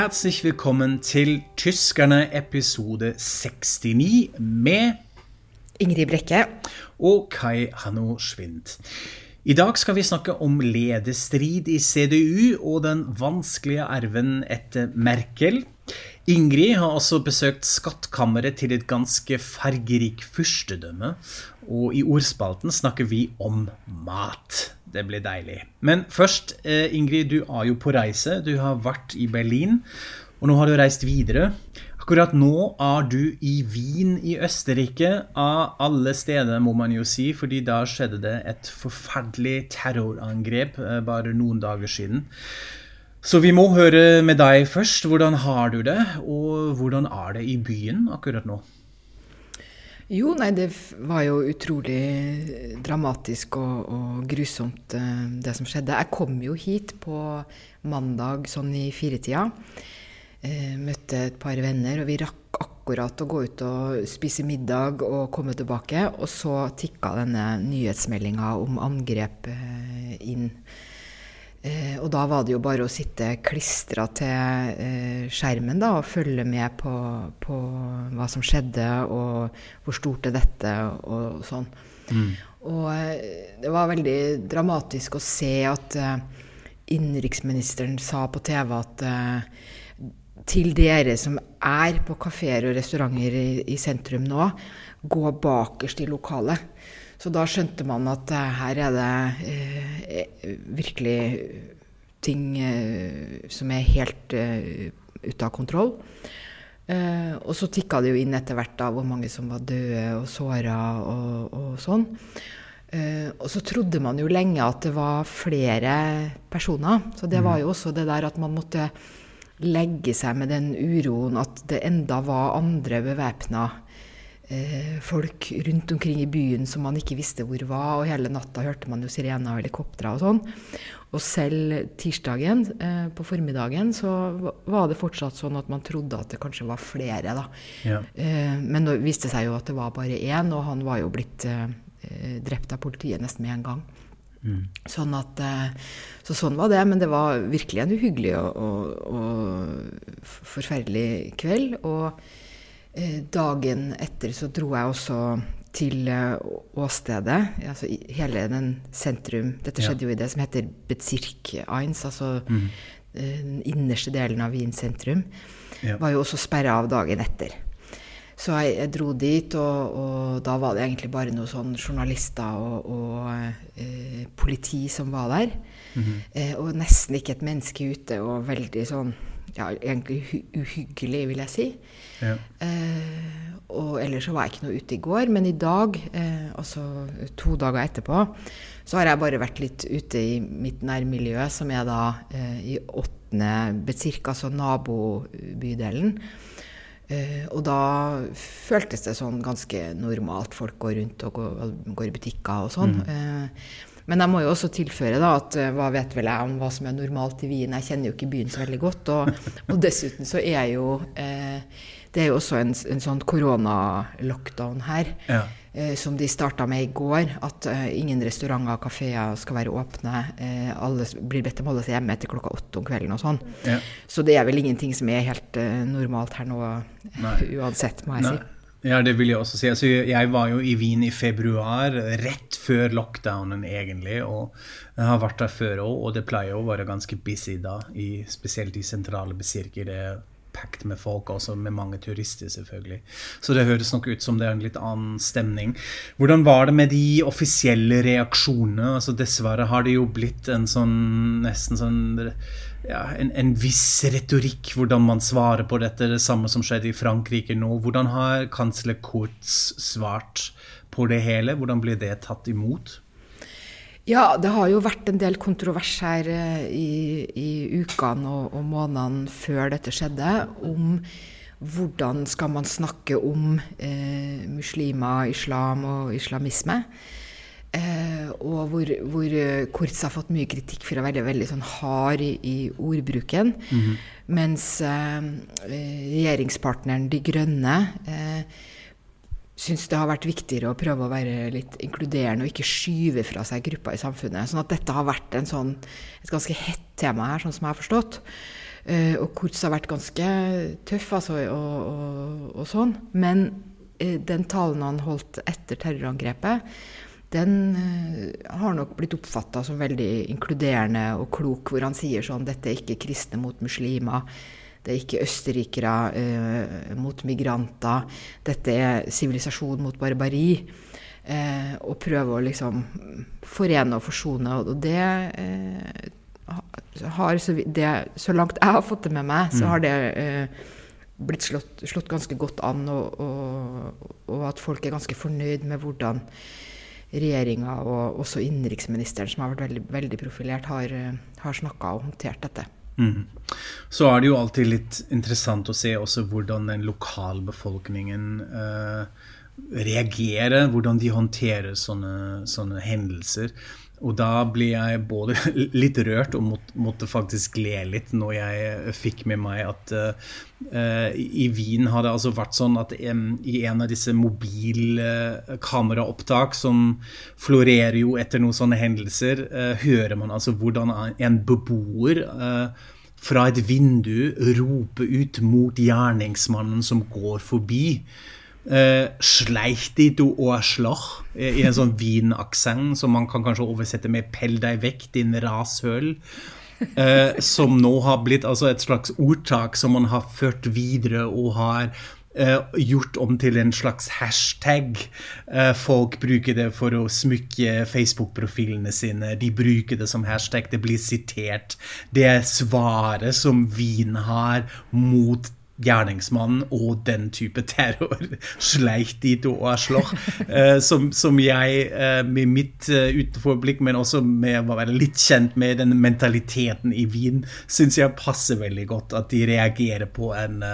Herzlich willkommen til Tyskerne episode 69 med Ingrid Brekke. og Kai Hanno Schwind. I dag skal vi snakke om lederstrid i CDU og den vanskelige arven etter Merkel. Ingrid har også besøkt skattkammeret til et ganske fargerik fyrstedømme. Og i ordspalten snakker vi om mat. Det blir deilig. Men først, eh, Ingrid, du er jo på reise. Du har vært i Berlin, og nå har du reist videre. Akkurat nå er du i Wien i Østerrike, av alle steder, må man jo si, fordi da skjedde det et forferdelig terrorangrep eh, bare noen dager siden. Så vi må høre med deg først. Hvordan har du det, og hvordan er det i byen akkurat nå? Jo, nei, det var jo utrolig dramatisk og, og grusomt, eh, det som skjedde. Jeg kom jo hit på mandag sånn i firetida. Eh, møtte et par venner, og vi rakk akkurat å gå ut og spise middag og komme tilbake. Og så tikka denne nyhetsmeldinga om angrep eh, inn. Eh, og da var det jo bare å sitte klistra til eh, skjermen da, og følge med på, på hva som skjedde, og hvor stort er dette, og, sånn. Og eh, det var veldig dramatisk å se at eh, innenriksministeren sa på TV at eh, til dere som er på kafeer og restauranter i, i sentrum nå, gå bakerst i lokalet. Så da skjønte man at eh, her er det eh, virkelig ting eh, som er helt ute av kontroll. Eh, og så tikka det jo inn etter hvert da hvor mange som var døde og såra og, og sånn. Uh, og så trodde man jo lenge at det var flere personer. Så det var jo også det der at man måtte legge seg med den uroen at det enda var andre bevæpna folk rundt omkring i byen som man ikke visste hvor var. Og hele natta hørte man jo sirener og helikoptre og sånn. Og selv tirsdagen eh, på formiddagen så var det fortsatt sånn at man trodde at det kanskje var flere, da. Ja. Eh, men det viste seg jo at det var bare én, og han var jo blitt eh, eh, drept av politiet nesten med en gang. Sånn at, eh, så sånn var det, men det var virkelig en uhyggelig og, og, og forferdelig kveld. Og eh, dagen etter så dro jeg også til eh, åstedet, altså hele den sentrum Dette skjedde jo i det som heter Bezirk 1, altså mm. den innerste delen av Wien sentrum. Ja. Var jo også sperra av dagen etter. Så jeg, jeg dro dit, og, og da var det egentlig bare noen sånn journalister og, og eh, politi som var der. eh, og nesten ikke et menneske ute, og veldig sånn ja, egentlig uhyggelig, vil jeg si. Ja. Eh, og ellers så var jeg ikke noe ute i går, men i dag, eh, altså to dager etterpå, så har jeg bare vært litt ute i mitt nærmiljø, som er da eh, i åttende cirka, altså nabobydelen. Eh, og da føltes det sånn ganske normalt. Folk går rundt og går, går i butikker og sånn. Eh, men jeg må jo også tilføre da at eh, hva vet vel jeg om hva som er normalt i Wien? Jeg kjenner jo ikke byen så veldig godt. Og, og dessuten så er jo eh, Det er jo også en, en sånn koronalockdown her. Ja. Eh, som de starta med i går. At eh, ingen restauranter og kafeer skal være åpne. Eh, alle blir bedt om å holde seg hjemme etter klokka åtte om kvelden og sånn. Ja. Så det er vel ingenting som er helt eh, normalt her nå Nei. uansett, må jeg Nei. si. Ja, det vil jeg også si. Altså, jeg var jo i Wien i februar, rett før lockdownen egentlig. Og jeg har vært der før òg, og det pleier å være ganske busy da. I, spesielt i sentrale besirker. Det pakket med folk også, med mange turister selvfølgelig. Så det høres nok ut som det er en litt annen stemning. Hvordan var det med de offisielle reaksjonene? Altså Dessverre har det jo blitt en sånn nesten sånn ja, en, en viss retorikk hvordan man svarer på dette. Det samme som skjedde i Frankrike nå. Hvordan har kansler Kurz svart på det hele? Hvordan blir det tatt imot? Ja, det har jo vært en del kontrovers her eh, i, i ukene og, og månedene før dette skjedde, om hvordan skal man snakke om eh, muslimer, islam og islamisme. Eh, og hvor, hvor eh, Kurz har fått mye kritikk for å være veldig sånn hard i, i ordbruken. Mens eh, eh, regjeringspartneren De Grønne eh, syns det har vært viktigere å prøve å være litt inkluderende og ikke skyve fra seg grupper i samfunnet. Sånn at dette har vært sånn, et ganske hett tema her, sånn som jeg har forstått. Eh, og Kurz har vært ganske tøff altså, og, og, og sånn. Men eh, den talen han holdt etter terrorangrepet, den eh, har nok blitt oppfatta som veldig inkluderende og klok, hvor han sier sånn Dette er ikke kristne mot muslimer. Det er ikke østerrikere eh, mot migranter. Dette er sivilisasjon mot barbari. Eh, og prøve å liksom forene og forsone. Og det eh, har så, det, så, langt jeg har fått det med meg, så mm. har det eh, blitt slått, slått, ganske godt an, og, og, og, at folk er ganske fornøyd med hvordan regjeringa og også innenriksministeren, som har vært veldig, veldig profilert, har, har snakka og håndtert dette. Mm. Så er det jo alltid litt interessant å se også hvordan den lokalbefolkningen eh, reagerer, hvordan de håndterer sånne, sånne hendelser. Og da ble jeg både litt rørt og måtte, faktisk le litt når jeg fikk med meg at uh, i Wien har det altså vært sånn at um, i en av disse mobilkameraopptak uh, som florerer jo etter noen sånne hendelser, uh, hører man altså hvordan en beboer fra et vindu roper ut mot gjerningsmannen som går forbi. Uh, Sleich du Arschloch, i en sånn Wien-aksent som man kan kanskje oversette med 'pell deg vekk, din rashøl'. Uh, som nå har blitt altså et slags ordtak som man har ført videre og har uh, gjort om til en slags hashtag. Folk bruker det for å smykke Facebook-profilene sine. De bruker det som hashtag. Det blir sitert. Det er svaret som Wien har mot gjerningsmannen og den type terror. sleit de to slår, Eh, som, som, jeg, eh, med mitt uh, utenforblikk, men også med å være litt kjent med den mentaliteten i Wien, syns jeg passer veldig godt. At de reagerer på en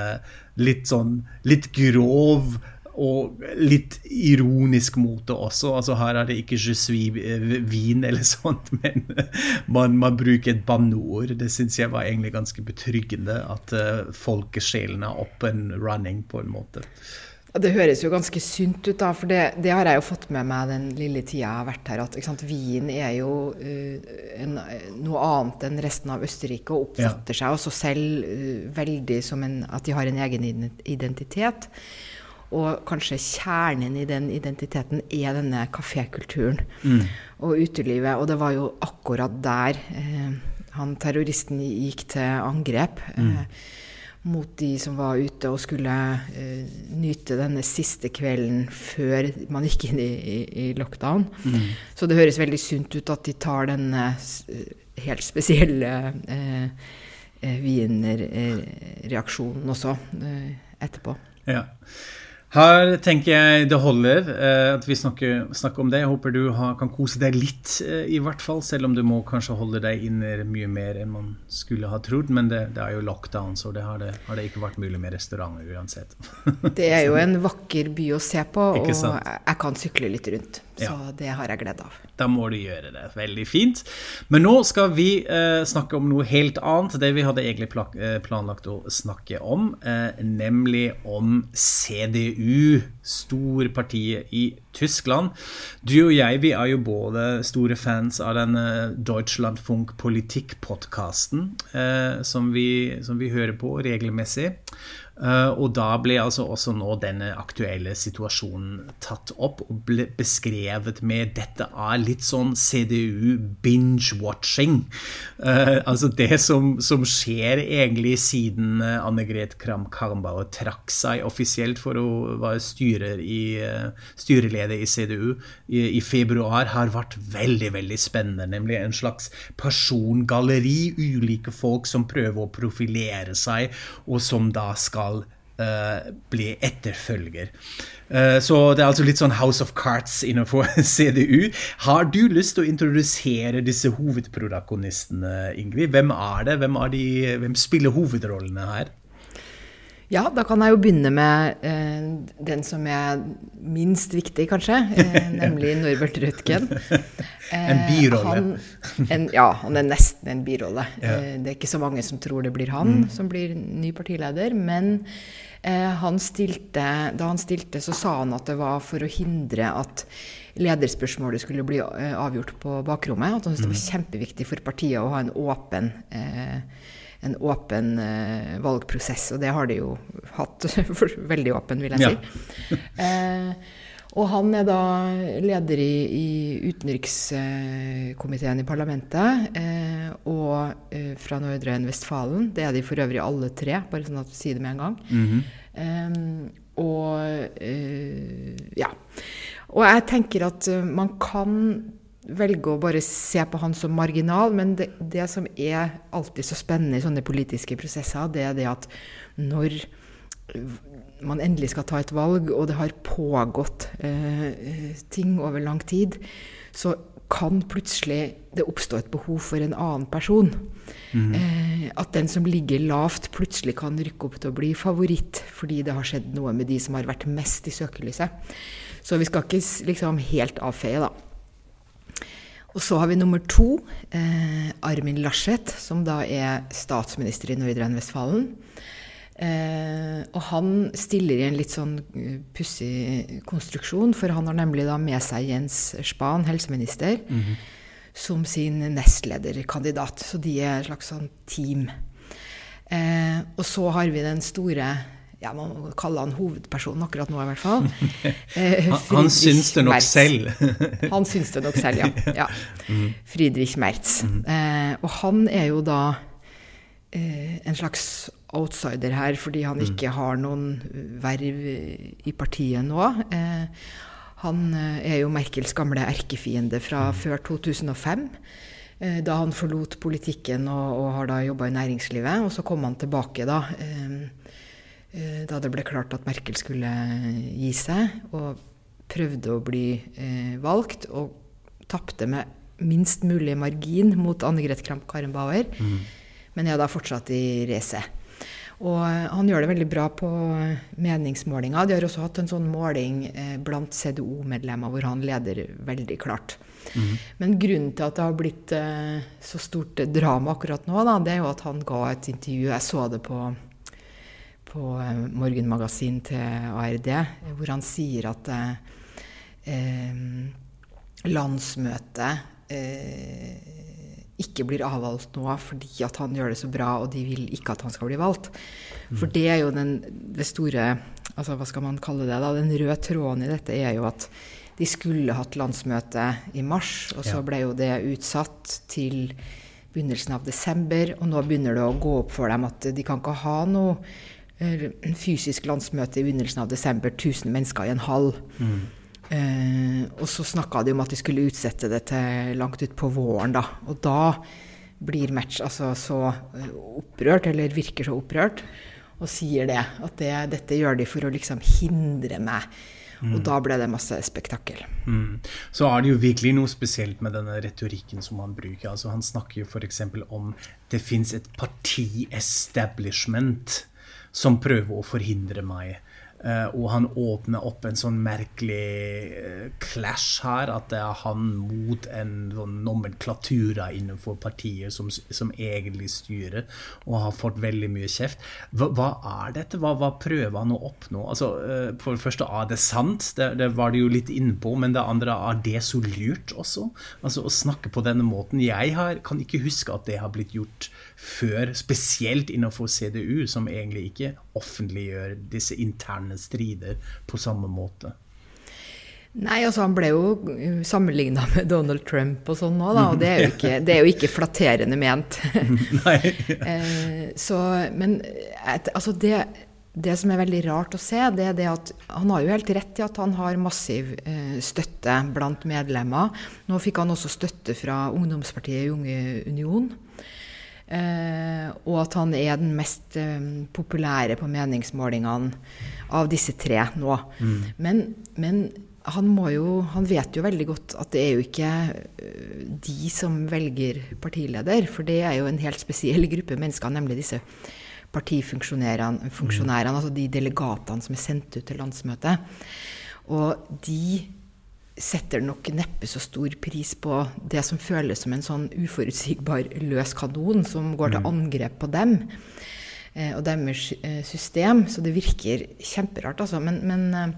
litt sånn litt grov og litt ironisk måte også. altså Her er det ikke 'je suis vin' eller sånt, men man, man bruker et banneord. Det syns jeg var egentlig ganske betryggende, at uh, folkesjelen er up and running, på en måte. Det høres jo ganske sunt ut, da, for det, det, har jeg jo fått med meg den lille tida jeg har vært her. At sant, Wien er jo uh, en, noe annet enn resten av Østerrike og oppfatter ja. seg også selv uh, veldig som en, at de har en egen identitet. Og kanskje kjernen i den identiteten er denne kafékulturen mm. og utelivet. Og det var jo akkurat der eh, han terroristen gikk til angrep. Mm. Eh, mot de som var ute og skulle uh, nyte denne siste kvelden før man gikk inn i, i, i lockdown. Mm. Så det høres veldig sunt ut at de tar denne uh, helt spesielle uh, wienerreaksjonen også etterpå. Ja. Her tenker jeg det holder eh, at vi snakker, snakker, om det. Jeg håper du har, kan kose deg litt, eh, i hvert fall. Selv om du må kanskje holde deg inne mye mer enn man skulle ha trodd. Men det, det er jo lockdown, så det har, det har, det ikke vært mulig med restauranter uansett. det er jo en vakker by å se på, og jeg kan sykle litt rundt. Så ja. det har jeg glede av. Da må du gjøre det. Veldig fint. Men nå skal vi eh, snakke om noe helt annet. Det vi hadde egentlig eh, planlagt å snakke om, eh, nemlig om CDU, storpartiet i Tyskland. Du og jeg vi er jo både store fans av denne Deutschlandfunk Politikk-podkasten, eh, som, som vi hører på regelmessig. Uh, og da ble altså også nå denne aktuelle situasjonen tatt opp og ble beskrevet med dette er litt sånn CDU binge-watching. Uh, altså det som, som, skjer egentlig siden uh, Anne Gret Kram-Karmbauer trakk seg offisielt for å være styrer i, styreleder i CDU i, i, februar, har vært veldig, veldig spennende. Nemlig en slags persongalleri. Ulike folk som prøver å profilere seg, og som da skal skal uh, bli etterfølger. Uh, så det er altså litt sånn House of Cards innenfor CDU. Har du lyst til å introdusere disse hovedprotagonistene, Ingrid? Hvem er det? Hvem, er de, hvem spiller hovedrollene her? Ja, da kan jeg jo begynne med eh, den som er minst viktig, kanskje. Eh, nemlig Norbert Rødtgen. Eh, en birolle. ja, han er nesten en birolle. Ja. Eh, det er ikke så mange som tror det blir han mm. som blir ny partileder. Men eh, han stilte, da han stilte, så sa han at det var for å hindre at lederspørsmålet skulle bli eh, avgjort på bakrommet. At han syntes det var mm. kjempeviktig for partiet å ha en åpen eh, en åpen uh, valgprosess. Og det har de jo hatt veldig åpen, vil jeg si. Ja. uh, og han er da leder i, i utenrikskomiteen i parlamentet, eh, og eh, fra Nordre Vestfalen. Det er de for øvrig alle tre, bare sånn at du sier det med en gang. Mm -hmm. eh, og ja. Og jeg tenker at man kan velge å bare se på han som marginal, men det, det som er alltid så spennende i sånne politiske prosesser, det er det at når man endelig skal ta et valg, og det har pågått eh, ting over lang tid, så kan plutselig det oppstå et behov for en annen person. Mm. Eh, at den som ligger lavt, plutselig kan rykke opp til å bli favoritt fordi det har skjedd noe med de som har vært mest i søkelyset. Så vi skal ikke liksom helt avfeie, da. Og så har vi nummer to, eh, Armin Laschet, som da er statsminister i Nordrhein-Vestfalen. Eh, og han stiller i en litt sånn uh, pussig konstruksjon, for han har nemlig da med seg Jens Spahn, helseminister, mm -hmm. som sin nestlederkandidat. Så de er et slags sånn team. Eh, og så har vi den store ja, Man må kalle han hovedpersonen akkurat nå, i hvert fall. Eh, han, han syns det nok Merz. selv. han syns det nok selv, ja. ja. Mm. Friedrich Merz. Mm. Eh, og han er jo da eh, en slags outsider her fordi han mm. ikke har noen verv i partiet nå. Eh, han eh, er jo Merkels gamle erkefiende fra før 2005. Eh, da han forlot politikken og, og har da jobba i næringslivet. Og så kom han tilbake da, da det ble klart at Merkel skulle gi seg. Og prøvde å bli valgt, og tapte med minst mulig margin mot Anne Greth Kramp-Karrenbauer. Mm. Men er da fortsatt i racet. Og eh, han gjør det veldig bra på meningsmålinga. De har også hatt en sånn måling eh, blant CDO-medlemmer hvor han leder veldig klart. Mm. Men grunnen til at det har blitt så stort drama akkurat nå, da, det er jo at han ga et intervju. Jeg så det på, på morgenmagasin til ARD, hvor han sier at eh, landsmøtet eh, ikke blir avvalgt nå fordi at han gjør det så bra, og de vil ikke at han skal bli valgt. For det er jo den, det store altså Hva skal man kalle det? da, Den røde tråden i dette er jo at de skulle hatt landsmøte i mars, og så ble jo det utsatt til begynnelsen av desember. Og nå begynner det å gå opp for dem at de kan ikke ha noe eh, fysisk landsmøte i begynnelsen av desember, 1000 mennesker i en hall. Mm. Eh, og så snakka de om at de skulle utsette det til langt utpå våren, da. Og da blir Match altså så eh, opprørt, eller virker så opprørt, og sier det. At det, dette gjør de for å liksom hindre meg. Mm. Og da ble det masse spektakkel. Mm. Så er det jo virkelig noe spesielt med denne retorikken som han bruker. Altså, han snakker jo f.eks. om det fins et parti-establishment som prøver å forhindre meg. Uh, og han åpner opp en sånn merkelig uh, clash her, at det er han mot en sånn nomenklatura innenfor partiet som, som, egentlig styrer, og har fått veldig mye kjeft. Hva, hva er dette? Hva, hva, prøver han å oppnå? Altså, uh, for det første, er det sant? Det, det var det jo litt innpå, men det andre, er det så lurt også? Altså Å snakke på denne måten. Jeg har, kan ikke huske at det har blitt gjort før, spesielt innenfor CDU, som egentlig ikke offentliggjør disse interne strider på samme måte. Nei, altså han ble jo sammenligna med Donald Trump og sånn nå, da. Og det er jo ikke, er jo ikke flatterende ment. Eh, så, men altså det, det, som er veldig rart å se, det er det at han har jo helt rett i at han har massiv eh, støtte blant medlemmer. Nå fikk han også støtte fra ungdomspartiet Unge Union. Uh, og at han er den mest eh, populære på meningsmålingene av disse tre nå. Mm. Men, men, han, jo, han vet jo veldig godt at det er jo ikke uh, de som velger partileder, for det er jo en helt spesiell gruppe mennesker, nemlig disse partifunksjonærene, mm. altså de delegatene som er sendt ut til landsmøtet. Og de setter nok neppe så stor pris på det som føles som en sånn uforutsigbar løs kanon som går til mm. angrep på dem eh, og deres eh, system. Så det virker kjemperart, altså. Men, men eh,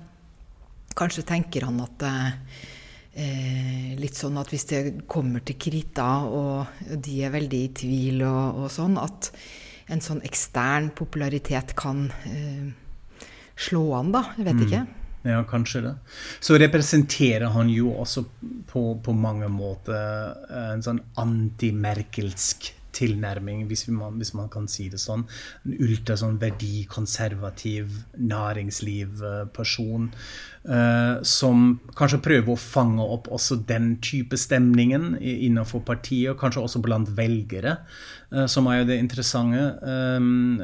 kanskje tenker han at eh, litt sånn at hvis det kommer til krita, og de er veldig i tvil og, og sånn, at en sånn ekstern popularitet kan eh, slå an, da. Jeg vet ikke. Ja, kanskje det. Så representerer han jo også på, på mange måter en sånn antimerkelsk tilnærming, hvis man, hvis man, kan si det sånn. En ultra sånn verdikonservativ næringslivperson uh, som kanskje prøver å fange opp også den type stemningen innenfor partiet, og kanskje også blant velgere, uh, som er jo det interessante. Um,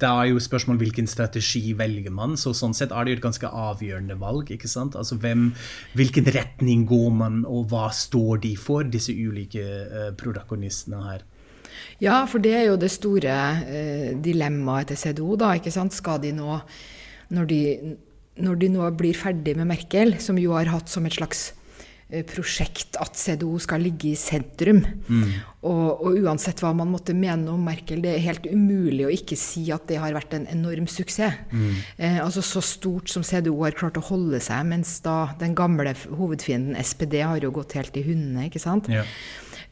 da er jo spørsmålet hvilken strategi velger man. så Sånn sett er det jo et ganske avgjørende valg. ikke sant? Altså hvem, Hvilken retning går man, og hva står de for, disse ulike uh, protagonistene her? Ja, for det er jo det store eh, dilemmaet til CDO. da, ikke sant? Skal de nå, når de, når de nå blir ferdig med Merkel, som jo har hatt som et slags eh, prosjekt at CDO skal ligge i sentrum. Mm. Og, og, uansett hva man måtte mene om Merkel, det er helt umulig å ikke si at det har vært en enorm suksess. Mm. Eh, altså Så stort som CDO har klart å holde seg, mens da den gamle hovedfienden SPD har jo gått helt i hundene. ikke sant? Ja.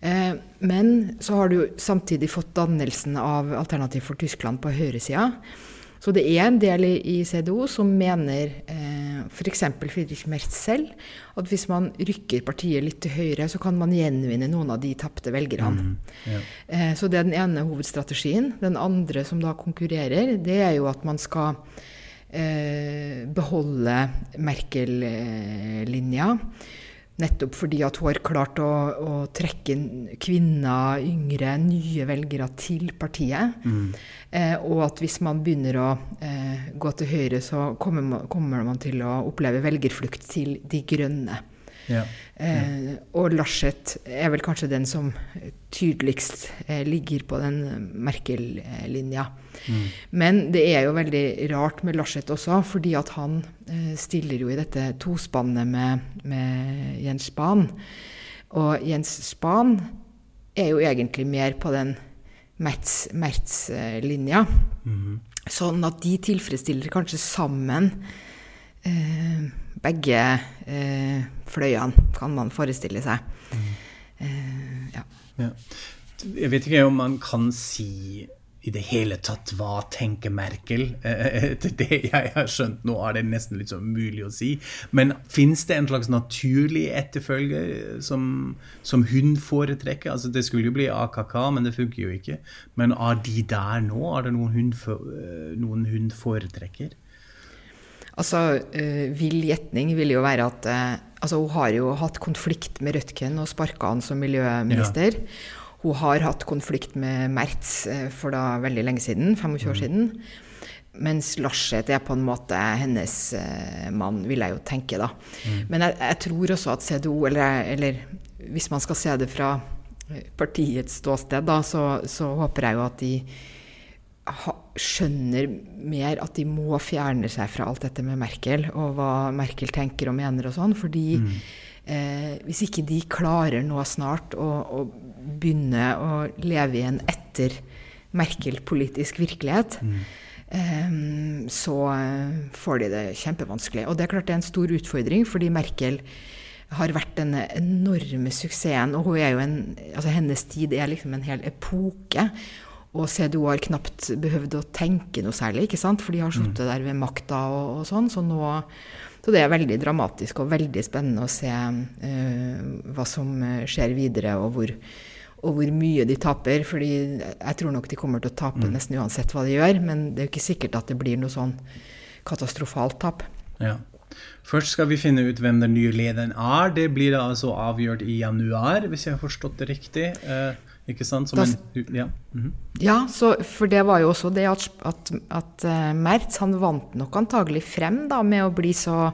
Eh, men så har du samtidig fått dannelsen av Alternativ for Tyskland på høyresida. Så det er en del i, CDO som mener, eh, f.eks. Friedrich Merz selv, at hvis man rykker partiet litt til høyre, så kan man gjenvinne noen av de tapte velgerne. Mm, ja. eh, så det er den ene hovedstrategien. Den andre som da konkurrerer, det er jo at man skal eh, beholde Merkel-linja. Nettopp fordi at hun har klart å, å trekke kvinner, yngre, nye velgere til partiet. Mm. Eh, og at hvis man begynner å eh, gå til høyre, så kommer man, kommer man, til å oppleve velgerflukt til De grønne. Ja. Eh, og Laschet er vel kanskje den som tydeligst eh, ligger på den Merkel-linja. Mm. Men det er jo veldig rart med Laschet også, fordi at han eh, stiller jo i dette tospannet med, med Jens Spahn. Og Jens Spahn er jo egentlig mer på den Mertz-linja. Mm. Sånn at de tilfredsstiller kanskje sammen eh, begge eh, fløyene, kan man forestille seg. Mm. Eh, ja. ja. Jeg vet ikke om man kan si i det hele tatt hva tenker Merkel? Eh, etter det jeg har skjønt nå, er det nesten litt sånn umulig å si. Men fins det en slags naturlig etterfølger som, som, hun foretrekker? Altså Det skulle jo bli AKK, men det funker jo ikke. Men er de der nå? Er det noen hun, eh, noen hun foretrekker? Altså, Vill gjetning vil jo være at altså, hun har jo hatt konflikt med Rødtgen og sparka han som miljøminister. Ja. Hun har hatt konflikt med Mertz uh, for da veldig lenge siden, 25 år mm. siden. Mens Larseth er på en måte hennes mann, vil jeg jo tenke, da. Mm. Men jeg, jeg, tror også at CDO, eller, eller, hvis man skal se det fra partiets ståsted, da, så, så håper jeg jo at de skjønner mer at de må fjerne seg fra alt dette med Merkel, og hva Merkel tenker og mener og sånn. Fordi mm. eh, hvis ikke de klarer nå snart å, å, begynne å leve i en etter Merkel-politisk virkelighet, mm. eh, så får de det kjempevanskelig. Og det er klart det er en stor utfordring, fordi Merkel har vært denne enorme suksessen. Og en, altså hennes tid er liksom en hel epoke. Og CDO har knapt behøvd å tenke noe særlig, ikke sant? for de har sittet mm. der ved makta og, og, sånn. Så, nå, så det er veldig dramatisk og veldig spennende å se uh, hva som eh, skjer videre, og hvor, og hvor, mye de taper. fordi jeg tror nok de kommer til å tape mm. nesten uansett hva de gjør. Men det er jo ikke sikkert at det blir noe sånn katastrofalt tap. Ja. Først skal vi finne ut hvem den nye lederen er. Det blir altså avgjort i januar, hvis jeg har forstått det riktig. Uh, ikke sant? Da, en, ja. Mm -hmm. ja så, for det var jo også det at, at, at uh, Mertz han vant nok antagelig frem da, med å bli så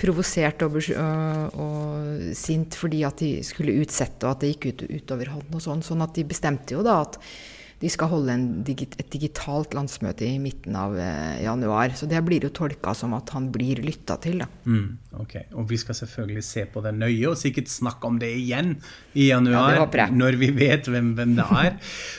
provosert og, og, og, sint fordi at de skulle utsette, og at det gikk ut, utover han og sånn. Sånn at de bestemte jo da at de skal holde digit et digitalt landsmøte i midten av eh, januar. Så det blir jo tolka som at han blir lytta til. Da. Mm, ok, Og vi skal selvfølgelig se på det nøye, og sikkert snakke om det igjen i januar. Ja, når vi vet hvem, hvem, det er.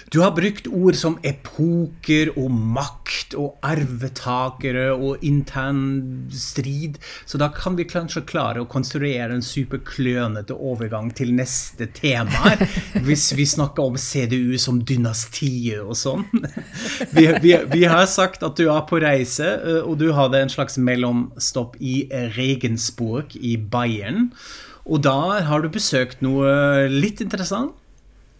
Du har brukt ord som epoker og makt og arvetakere og intern strid, så da kan vi kanskje klare å konstruere en superklønete overgang til neste tema, hvis vi snakker om CDU som dynasti dynastier og sånn. Vi, vi, vi, har sagt at du er på reise, eh, og du hadde en slags mellomstopp i Regensburg i Bayern. Og da har du besøkt noe litt interessant.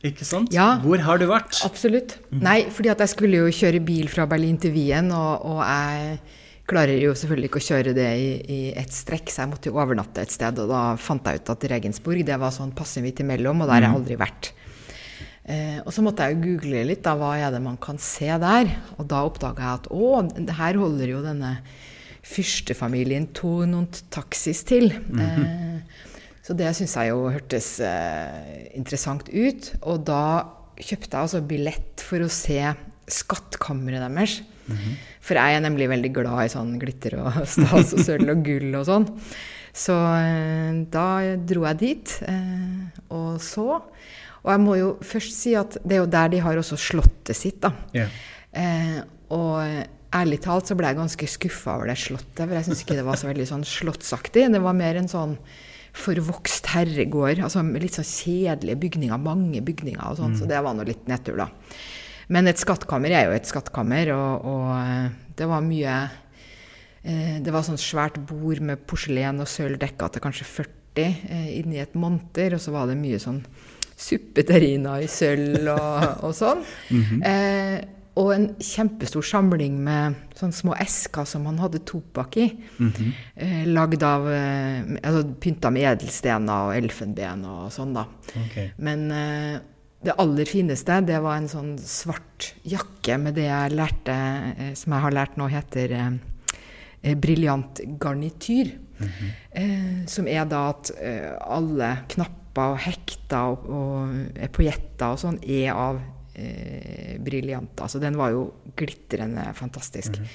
Ikke sant? Ja, Hvor har du vært? Absolutt. Nei, fordi at jeg skulle jo kjøre bil fra Berlin til Wien, og, og jeg klarer jo selvfølgelig ikke å kjøre det i, i ett strekk, så jeg måtte jo overnatte et sted. Og da fant jeg ut at Regensburg det var sånn passe midt imellom, og der har jeg aldri vært. Eh, og så måtte jeg jo google litt, da, hva er det man kan se der? Og da oppdaga jeg at å, her holder jo denne fyrstefamilien Tonont Taxis til. Mm -hmm. eh, så det syns jeg jo hørtes eh, interessant ut. Og da kjøpte jeg altså billett for å se skattkammeret deres. Mm -hmm. For jeg er nemlig veldig glad i sånn glitter og stas og sølv og gull og sånn. Så eh, da dro jeg dit eh, og så. Og jeg må jo først si at det er jo der de har også slottet sitt, da. Yeah. Eh, og ærlig talt så ble jeg ganske skuffa over det slottet, for jeg syns ikke det var så veldig sånn slottsaktig. Det var mer en sånn forvokst herregård. altså Litt sånn kjedelige bygninger, mange bygninger og sånn, mm. så det var nå litt nedtur, da. Men et skattkammer er jo et skattkammer, og, og eh, det var mye eh, Det var sånn svært bord med porselen og sølv dekka til kanskje 40 eh, inni et monter, og så var det mye sånn suppeterriner i sølv og, og sånn. Mm -hmm. eh, og en kjempestor samling med sånne små esker som han hadde tobakk i. Mm -hmm. eh, lagd av eh, altså Pynta med edelstener og elfenben og sånn, da. Okay. Men eh, det aller fineste, det var en sånn svart jakke med det jeg lærte, eh, som jeg har lært nå heter eh, briljant garnityr. Mm -hmm. som er da at alle knapper og hekta og, og epaujetter og sånn er av eh, briljant. Altså, den var jo glitrende fantastisk. Mm.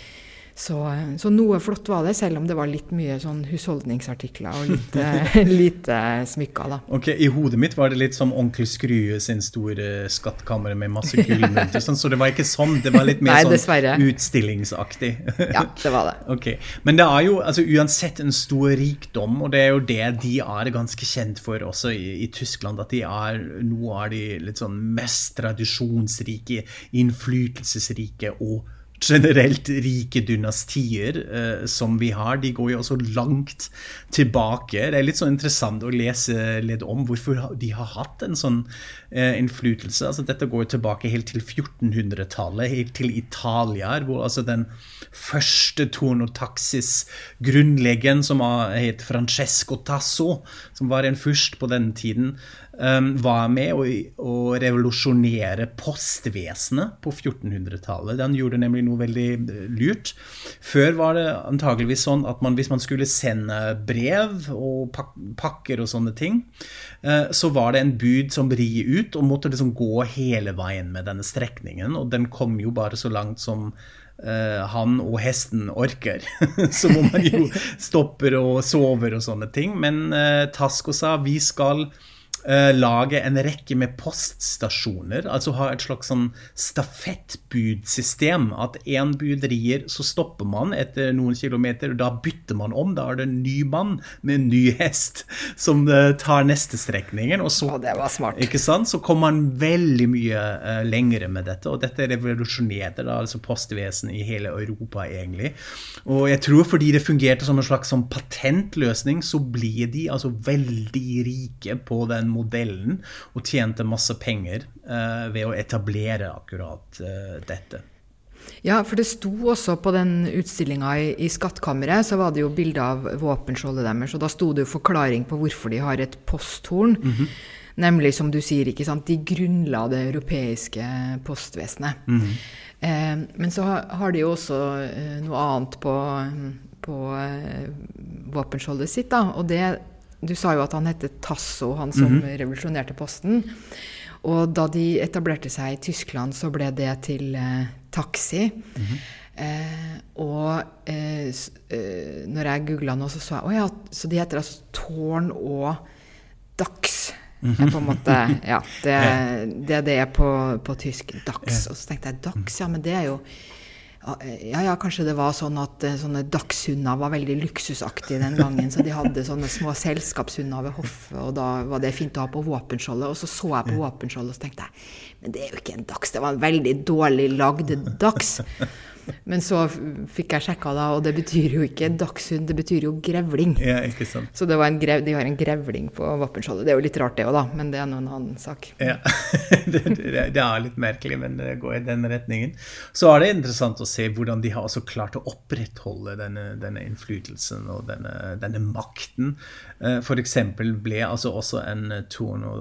Så, så, noe flott var det, selv om det var litt mye sånn husholdningsartikler og litt lite smykker. da. Ok, I hodet mitt var det litt som onkel Skrue sin store skattkammer med masse gullmynter. sånn, så det var ikke sånn, det var litt mer Nei, sånn utstillingsaktig. ja, det var det. ok, Men det er jo altså, uansett en stor rikdom, og det er jo det de er ganske kjent for også i, i Tyskland, at de er noe av de litt sånn mest tradisjonsrike, innflytelsesrike og generelt rike dynastier eh, som vi har, de går jo også langt tilbake. Det er litt så interessant å lese litt om hvorfor de har hatt en sånn eh, innflytelse. Altså, dette går jo tilbake helt til 1400-tallet, helt til Italia, hvor altså den første tornotaxis-grunnleggeren, som het Francesco Tasso, som var en fyrst på den tiden, var med å, å revolusjonere postvesenet på 1400-tallet. Den gjorde nemlig noe veldig eh, lurt. Før var det antageligvis sånn at man, hvis man skulle sende brev og pak pakker og sånne ting, uh, så var det en bud som ri ut, og måtte liksom gå hele veien med denne strekningen. Og den kom jo bare så langt som Uh, han og hesten orker. så må man jo stopper og sover og sånne ting. Men Tasko sa vi skal uh, lage en rekke med poststasjoner. Altså ha et slags sånn stafettbudsystem. At én bud rir, så stopper man etter noen kilometer. Og Da bytter man om. Da er det en ny mann med en ny hest som uh, tar neste strekningen. Og så, oh, det var smart. Ikke sant? så kommer man veldig mye uh, lengre med dette. Og dette revolusjonerte da, altså postvesen i hele Europa, egentlig. Og jeg tror fordi det fungerte som en slags sånn patentløsning, så blir de altså veldig rike på den modellen og tjente masse penger eh, ved å etablere akkurat eh, dette. Ja, for det sto også på den utstillinga i, i, Skattkammeret, så var det jo bilde av våpenskjoldet deres, og da sto det jo forklaring på hvorfor de har et posthorn. Mm -hmm. Nemlig, som du sier, ikke sant, de grunnla det europeiske postvesenet. Mm -hmm. eh, men så har de jo også eh, noe annet på, på eh, våpenskjoldet sitt, da, og det du sa jo at han het Tasso, han som mm -hmm. revolusjonerte Posten. Og da de etablerte seg i Tyskland, så ble det til eh, taxi. Mm -hmm. eh, og eh, eh, når jeg googla nå, så sa jeg Å ja, så de heter altså Tårn og Dags. Er på en måte, ja, det, det, det er på, på tysk. Dags. Og så tenkte jeg Dags, ja, men det er jo Ja, ja, kanskje det var sånn at eh, sånne dagshunder var veldig luksusaktige den gangen. Så de hadde sånne små selskapshunder ved hoffet, og da var det fint å ha på våpenskjoldet. Og så så jeg på våpenskjoldet og så tenkte jeg men det er jo ikke en dags, det var en veldig dårlig lagd dags. Men så fikk jeg sjekka, da, og det betyr jo ikke dagshund, det betyr jo grevling. Ja, ikke sant. Så grev, de har en grevling på Vappenskjoldet. Det er jo litt rart, det òg, da, men det er nå en annen sak. Ja, det, det, er litt merkelig, men det går i den retningen. Så er det interessant å se hvordan de har også klart å opprettholde denne, denne innflytelsen og denne, denne makten. Eh, F.eks. ble altså også en Torno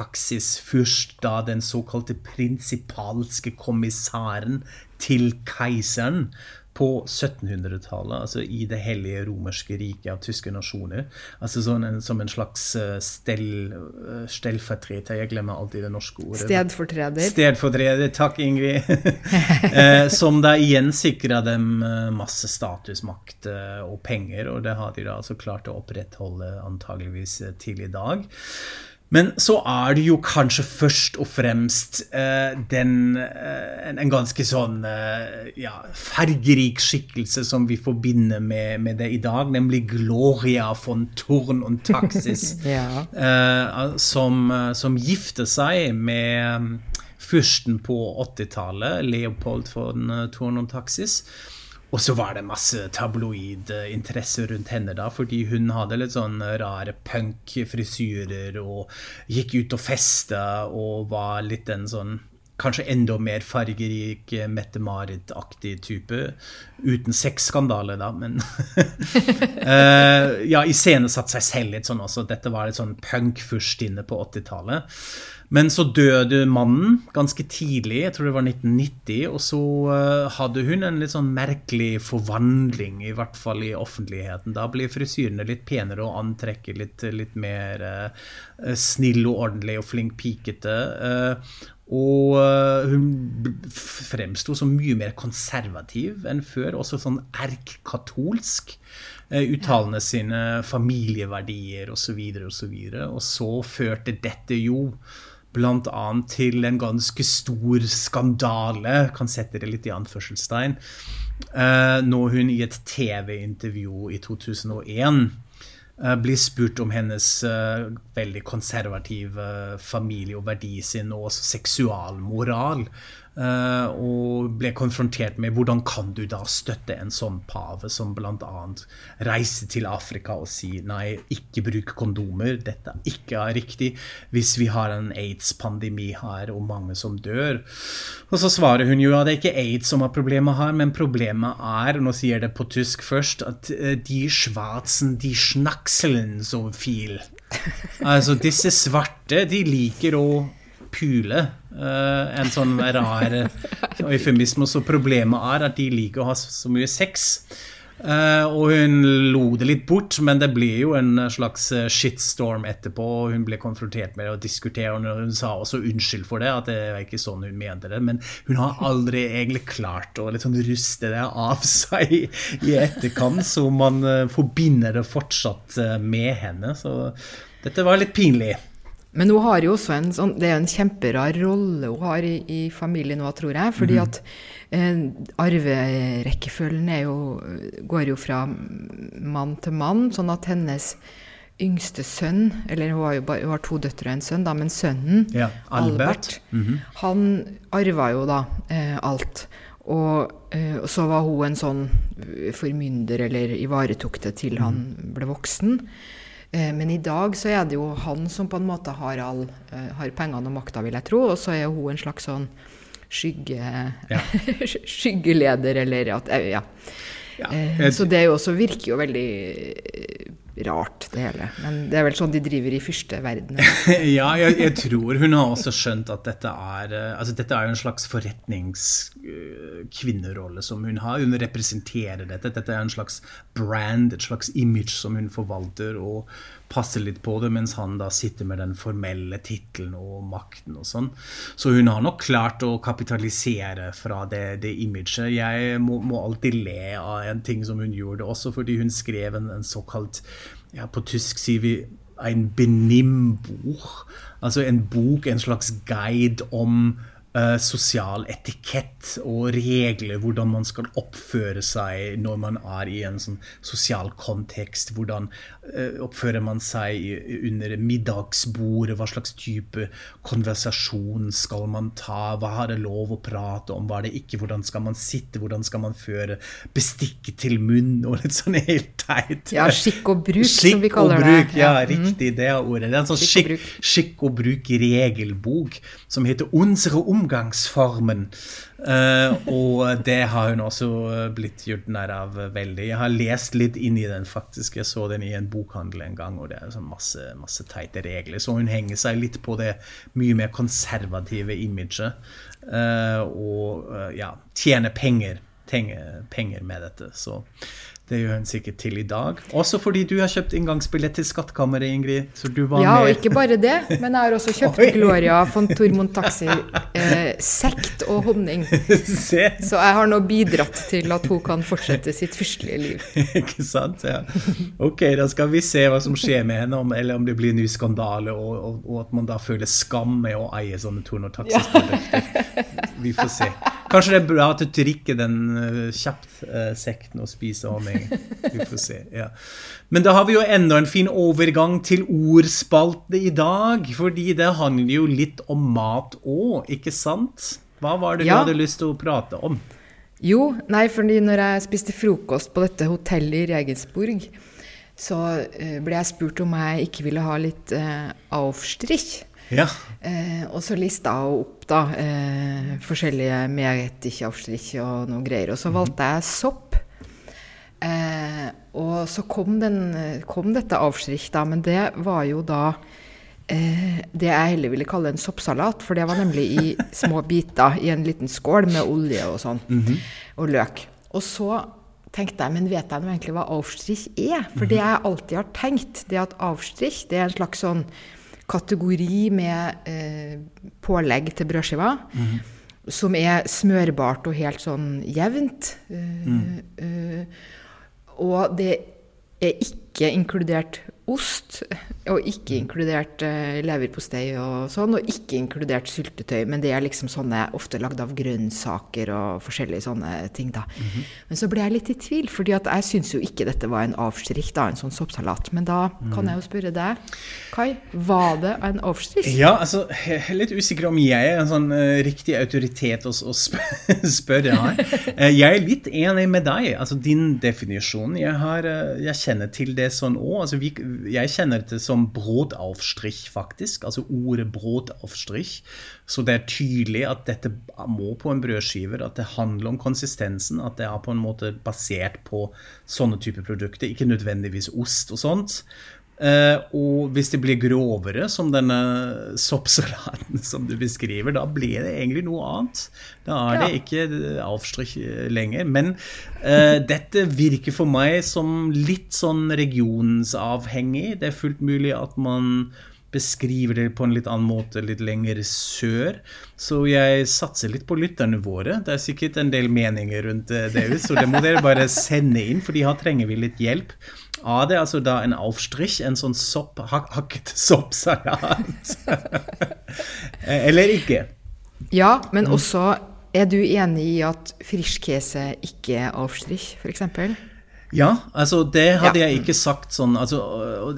eh, da den såkalte prinsipalske kommissæren til keiseren på 1700-tallet, altså i det hellige romerske riket av tyske nasjoner. Altså sånn en, som en slags uh, stell, uh, stellfortreter. Jeg glemmer alltid det norske ordet. Stedfortreder. Stedfortreder, takk, Ingrid. uh, som da igjen sikra dem masse status, makt og penger, og det har de da altså klart å opprettholde antageligvis til i dag. Men så er det jo kanskje først og fremst eh, den, eh, en, en, ganske sånn eh, ja, fargerik skikkelse som vi forbinder med, med, det i dag, nemlig Gloria von Torn und Taxis, ja. som, som, gifter seg med um, fyrsten på 80-tallet, Leopold von Torn und Taxis. Og så var det masse tabloid interesse rundt henne, da, fordi hun hadde litt sånn rare punk-frisyrer og gikk ut og festa og var litt en sånn Kanskje enda mer fargerik, Mette-Marit-aktig type. Uten sexskandale, da, men uh, Ja, iscenesatt seg selv litt sånn også. Dette var litt sånn punk-fyrstinne på 80-tallet. Men så døde mannen ganske tidlig, jeg tror det var 1990. Og så uh, hadde hun en litt sånn merkelig forvandling, i hvert fall i offentligheten. Da ble frisyrene litt penere og antrekket litt, litt mer eh, snill og ordentlig og flink pikete. Uh, og hun fremsto som mye mer konservativ enn før, også sånn erkkatolsk. Uttalende sine familieverdier osv. Og, så videre, og, så og så førte dette jo bl.a. til en ganske stor skandale, kan sette det litt i anførselstegn, uh, når hun i et TV-intervju i 2001 uh, blir spurt om hennes uh, veldig konservative familie- og verdisinn og også seksualmoral. Uh, og ble konfrontert med hvordan kan du da støtte en sånn pave som bl.a. reiser til Afrika og sier nei, ikke bruk kondomer, dette ikke er riktig hvis vi har en aids-pandemi her og mange som dør. Og så svarer hun jo at det er ikke aids som er problemet her, men problemet er, nå sier jeg det på tysk først, at uh, de schwarzen, de schnakselen som viel. Altså disse svarte, de liker å pule. Uh, en sånn rar eufemisme. Så problemet er at de liker å ha så mye sex. Uh, og hun lo det litt bort, men det ble jo en slags eh, shitstorm etterpå. og Hun ble konfrontert med det og diskuterte, og hun sa også unnskyld for det. At det var ikke sånn hun mente det. Men hun har aldri egentlig klart å sånn ruste det av seg i etterkant, så man uh, forbinder det fortsatt med henne. Så dette var litt pinlig. Men hun har jo også en sånn Det er en kjemperar rolle hun har i, i familien nå, tror jeg. Fordi -hmm. at eh, arverekkefølgen jo, går jo fra mann til mann, sånn at hennes yngste sønn Eller hun har jo bare, hun har to døtre og en sønn, da, men sønnen, ja, Albert, Albert mm -hmm. han arva jo da eh, alt. Og, eh, så var hun en sånn formynder, eller ivaretok det til han mhm. ble voksen. Eh, men i dag så er det jo han som på en måte har, all, eh, har pengene og makta, vil jeg tro. Og så er hun en slags sånn skygge, ja. skyggeleder, eller at eh, Ja. ja så det jo også virker jo veldig rart, det hele. Men det er vel sånn de driver i fyrsteverdenen. ja, jeg, jeg, tror hun har også skjønt at dette er altså dette er en slags forretningskvinnerolle som hun har. Hun representerer dette. Dette er en slags brand, et slags image som hun forvalter og passer litt på det, mens han da sitter med den formelle tittelen og makten og sånn. Så hun har nok klart å kapitalisere fra det, det imaget. Jeg må, må, alltid le av en ting som hun gjorde også, fordi hun skrev en, en såkalt ja, På tysk sier vi en benimm-bok. Altså en bok, en slags guide om uh, sosial etikett og regler, hvordan man skal oppføre seg når man er i en sånn sosial kontekst. Hvordan uh, oppfører man seg under middagsbordet, hva slags type konversasjon skal man ta, hva har det lov å prate om, hva er det ikke, hvordan skal man sitte, hvordan skal man føre bestikket til munn, og litt sånn helt teit. Ja, skikk og bruk, skikk som vi kaller og bruk, det. Ja, ja riktig, det er ordet. Det er en sånn skikk, skikk og bruk-regelbok som heter Unsere omgangsformen. Uh, og det har hun også blitt gjort nær av veldig. Jeg har lest litt inn i den, faktisk. Jeg så den i en bokhandel en gang, og det er sånn masse, masse teite regler. Så hun henger seg litt på det mye mer konservative imaget. Uh, og ja, tjener penger, penger med dette. Så det gjør hun sikkert til i dag. Også fordi du har kjøpt inngangsbillett til Skattkammeret, Ingrid. Så du var ja, med. og ikke bare det, men jeg har også kjøpt Oi. Gloria von Tormund Taxi eh, sekt og honning. Se. Så jeg har nå bidratt til at hun kan fortsette sitt fyrstelige liv. ikke sant? Ja. Ok, da skal vi se hva som skjer med henne, om, eller om det blir en ny skandale, og, og, og, at man da føler skam med å eie sånne Tormund Taxi-produkter. Ja. Vi får se. Kanskje det er bra at du drikker den uh, kjapt, uh, sekten, og spiser honning. Vi får se. ja. Men da har vi jo enda en fin overgang til ordspalte i dag. Fordi det handler jo litt om mat òg, ikke sant? Hva var det ja. du hadde lyst til å prate om? Jo, nei, fordi når jeg spiste frokost på dette hotellet i Regensburg, så uh, ble jeg spurt om jeg ikke ville ha litt uh, Aufstrich. Ja. Eh, og så lista hun opp da eh, forskjellige Meerrettichaufstrich og noe greier. Og så mhm. valgte jeg sopp. Eh, og så kom, den, kom dette Aufstrich, da, men det var jo da eh, det jeg heller ville kalle en soppsalat. For det var nemlig i små biter i en liten skål med olje og sånn. Mm -hmm. Og løk. Og så tenkte jeg, men vet jeg nå egentlig hva Aufstrich er? For det mhm. jeg alltid har tenkt, det at Aufstrich det er en slags sånn kategori med eh, pålegg til brødskiva. Mm. Som er smørbart og helt sånn jevnt. Eh, mm. eh, og det er ikke inkludert ost, og ikke inkludert uh, leverpostei og sånn, og ikke inkludert syltetøy. Men det er liksom sånne ofte lagd av grønnsaker og forskjellige sånne ting, da. Mm -hmm. Men så ble jeg litt i tvil, fordi jeg syns jo ikke dette var en avstrikk, da, en sånn soppsalat. Men da kan jeg jo spørre deg, Kai, var det en avstrikk? Ja, altså, jeg er litt usikker om jeg er en sånn uh, riktig autoritet å, å sp spørre her. Uh, jeg er litt enig med deg, altså din definisjon. Jeg, har, jeg kjenner til det sånn òg. Altså, vi jeg kjenner det som brotaufstrich, faktisk. Altså ordet brotaufstrich. Så det er tydelig at dette må på en brødskive. At det handler om konsistensen. At det er på en måte basert på sånne typer produkter. Ikke nødvendigvis ost og sånt. Uh, og hvis det blir grovere, som denne soppsalaten som du beskriver, da blir det egentlig noe annet. Da er ja. det ikke avstrykk lenger. Men uh, dette virker for meg som litt sånn regionsavhengig. Det er fullt mulig at man beskriver det på en litt annen måte litt lenger sør. Så jeg satser litt på lytterne våre. Det er sikkert en del meninger rundt det, så det må dere bare sende inn, for her trenger vi litt hjelp. A, det er altså da en Aufstrich, en sånn sopp, hak, hakket soppsalat. Eller ikke. Ja, men mm. også er du enig i at frischkäse ikke er Aufstrich, f.eks.? Ja, altså det hadde ja. jeg ikke sagt sånn altså,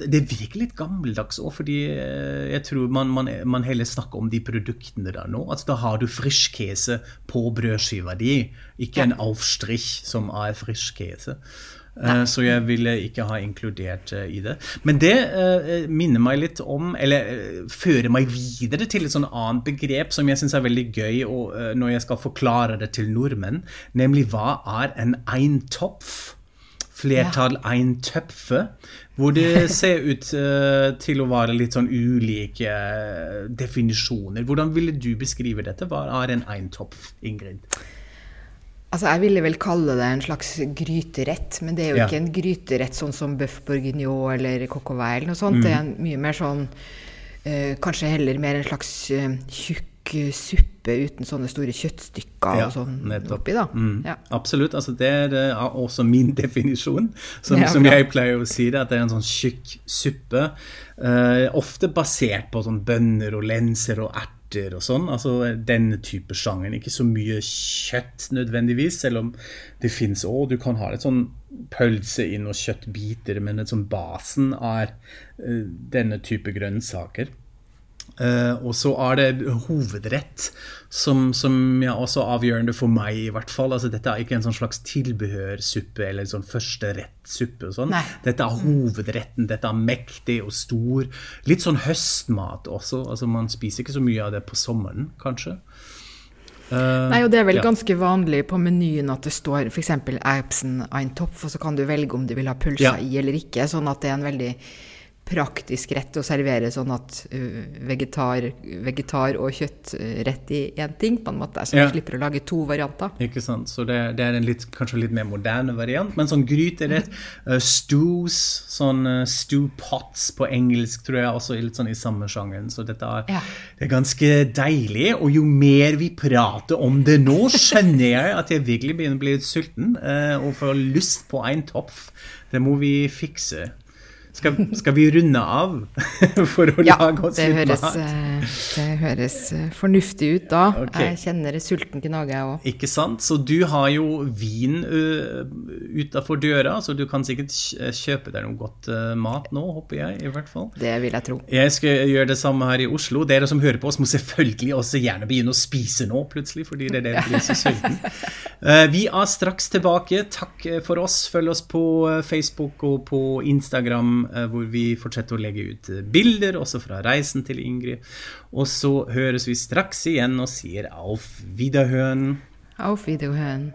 Det virker litt gammeldags òg, fordi eh, jeg tror man, man, man, heller snakker om de produktene der nå. Altså Da har du frischkäse på brødskiva di, ikke ja. en Aufstrich som er frischkäse. Nei. Eh, så jeg ville ikke ha inkludert eh, i det. Men det uh, minner meg litt om, eller uh, fører meg videre til et sånn annet begrep som jeg syns er veldig gøy og, uh, når jeg skal forklare det til nordmenn, nemlig hva er en eintopf? Flertall ja. eintøpfe. Hvor det ser ut til å være litt sånn ulike definisjoner. Hvordan ville du beskrive dette? Hva er en eintopf, Ingrid? Altså, Jeg ville vel kalle det en slags gryterett, men det er jo ja. ikke en gryterett sånn som bøff bourguignon eller coq au vin eller noe sånt. Mm. Det er en mye mer sånn uh, Kanskje heller mer en slags uh, tjukk uh, suppe uten sånne store kjøttstykker ja, og sånn nettopp. oppi, da. Mm. Ja. Absolutt. Altså, det er også min definisjon, som, som jeg pleier å si det, at det er en sånn tjukk suppe. ofte basert på sånn bønner og lenser og erter erter og sånn. Altså denne type sjangeren. Ikke så mye kjøtt nødvendigvis, selv om det fins òg. Du kan ha litt sånn pølse inn og kjøttbiter, men et sånn basen er uh, denne type grønnsaker. Uh, og så er det hovedrett, som, som ja, også avgjørende for meg, i hvert fall. Altså, dette er ikke en sånn slags tilbehørsuppe eller sånn førsterettsuppe. Sånn. Dette er hovedretten. Dette er mektig og stor. Litt sånn høstmat også. Altså, man spiser ikke så mye av det på sommeren, kanskje. Uh, Nei, og Det er vel ja. ganske vanlig på menyen at det står f.eks. Erbsen ein Topf, og så kan du velge om du vil ha pølser ja. i eller ikke. Sånn at det er en veldig praktisk rett å servere sånn at uh, vegetar, vegetar, og kjøttrett i én ting, på en måte. Så ja. du slipper å lage to varianter. Ikke sant. Så det, det er en litt, kanskje litt mer moderne variant. Men sånn gryterett, uh, stews, sånn uh, stew pots på engelsk, tror jeg også er litt sånn i samme sjangeren. Så dette er, ja. det er ganske deilig. Og jo mer vi prater om det nå, skjønner jeg at jeg virkelig begynner å bli litt sulten og får lyst på en topf. Det må vi fikse. Skal, skal, vi runde av for å ja, lage oss litt mat? Ja, det høres eh, fornuftig ut da. Okay. Jeg kjenner sulten gnage, jeg òg. Ikke sant. Så du har jo vin uh, utafor døra, så du kan sikkert kjøpe deg noe godt mat nå, håper jeg. i hvert fall. Det vil jeg tro. Jeg skal gjøre det samme her i Oslo. Dere som hører på oss, må selvfølgelig også gjerne begynne å spise nå, plutselig, fordi det er det blir så sulten. Vi er straks tilbake. Takk for oss. Følg oss på Facebook og på Instagram Eh, hvor vi fortsetter å legge ut eh, bilder, også fra reisen til Ingrid. Og så høres vi straks igjen og sier auf Wiederhøen. Auf Wiederhøen.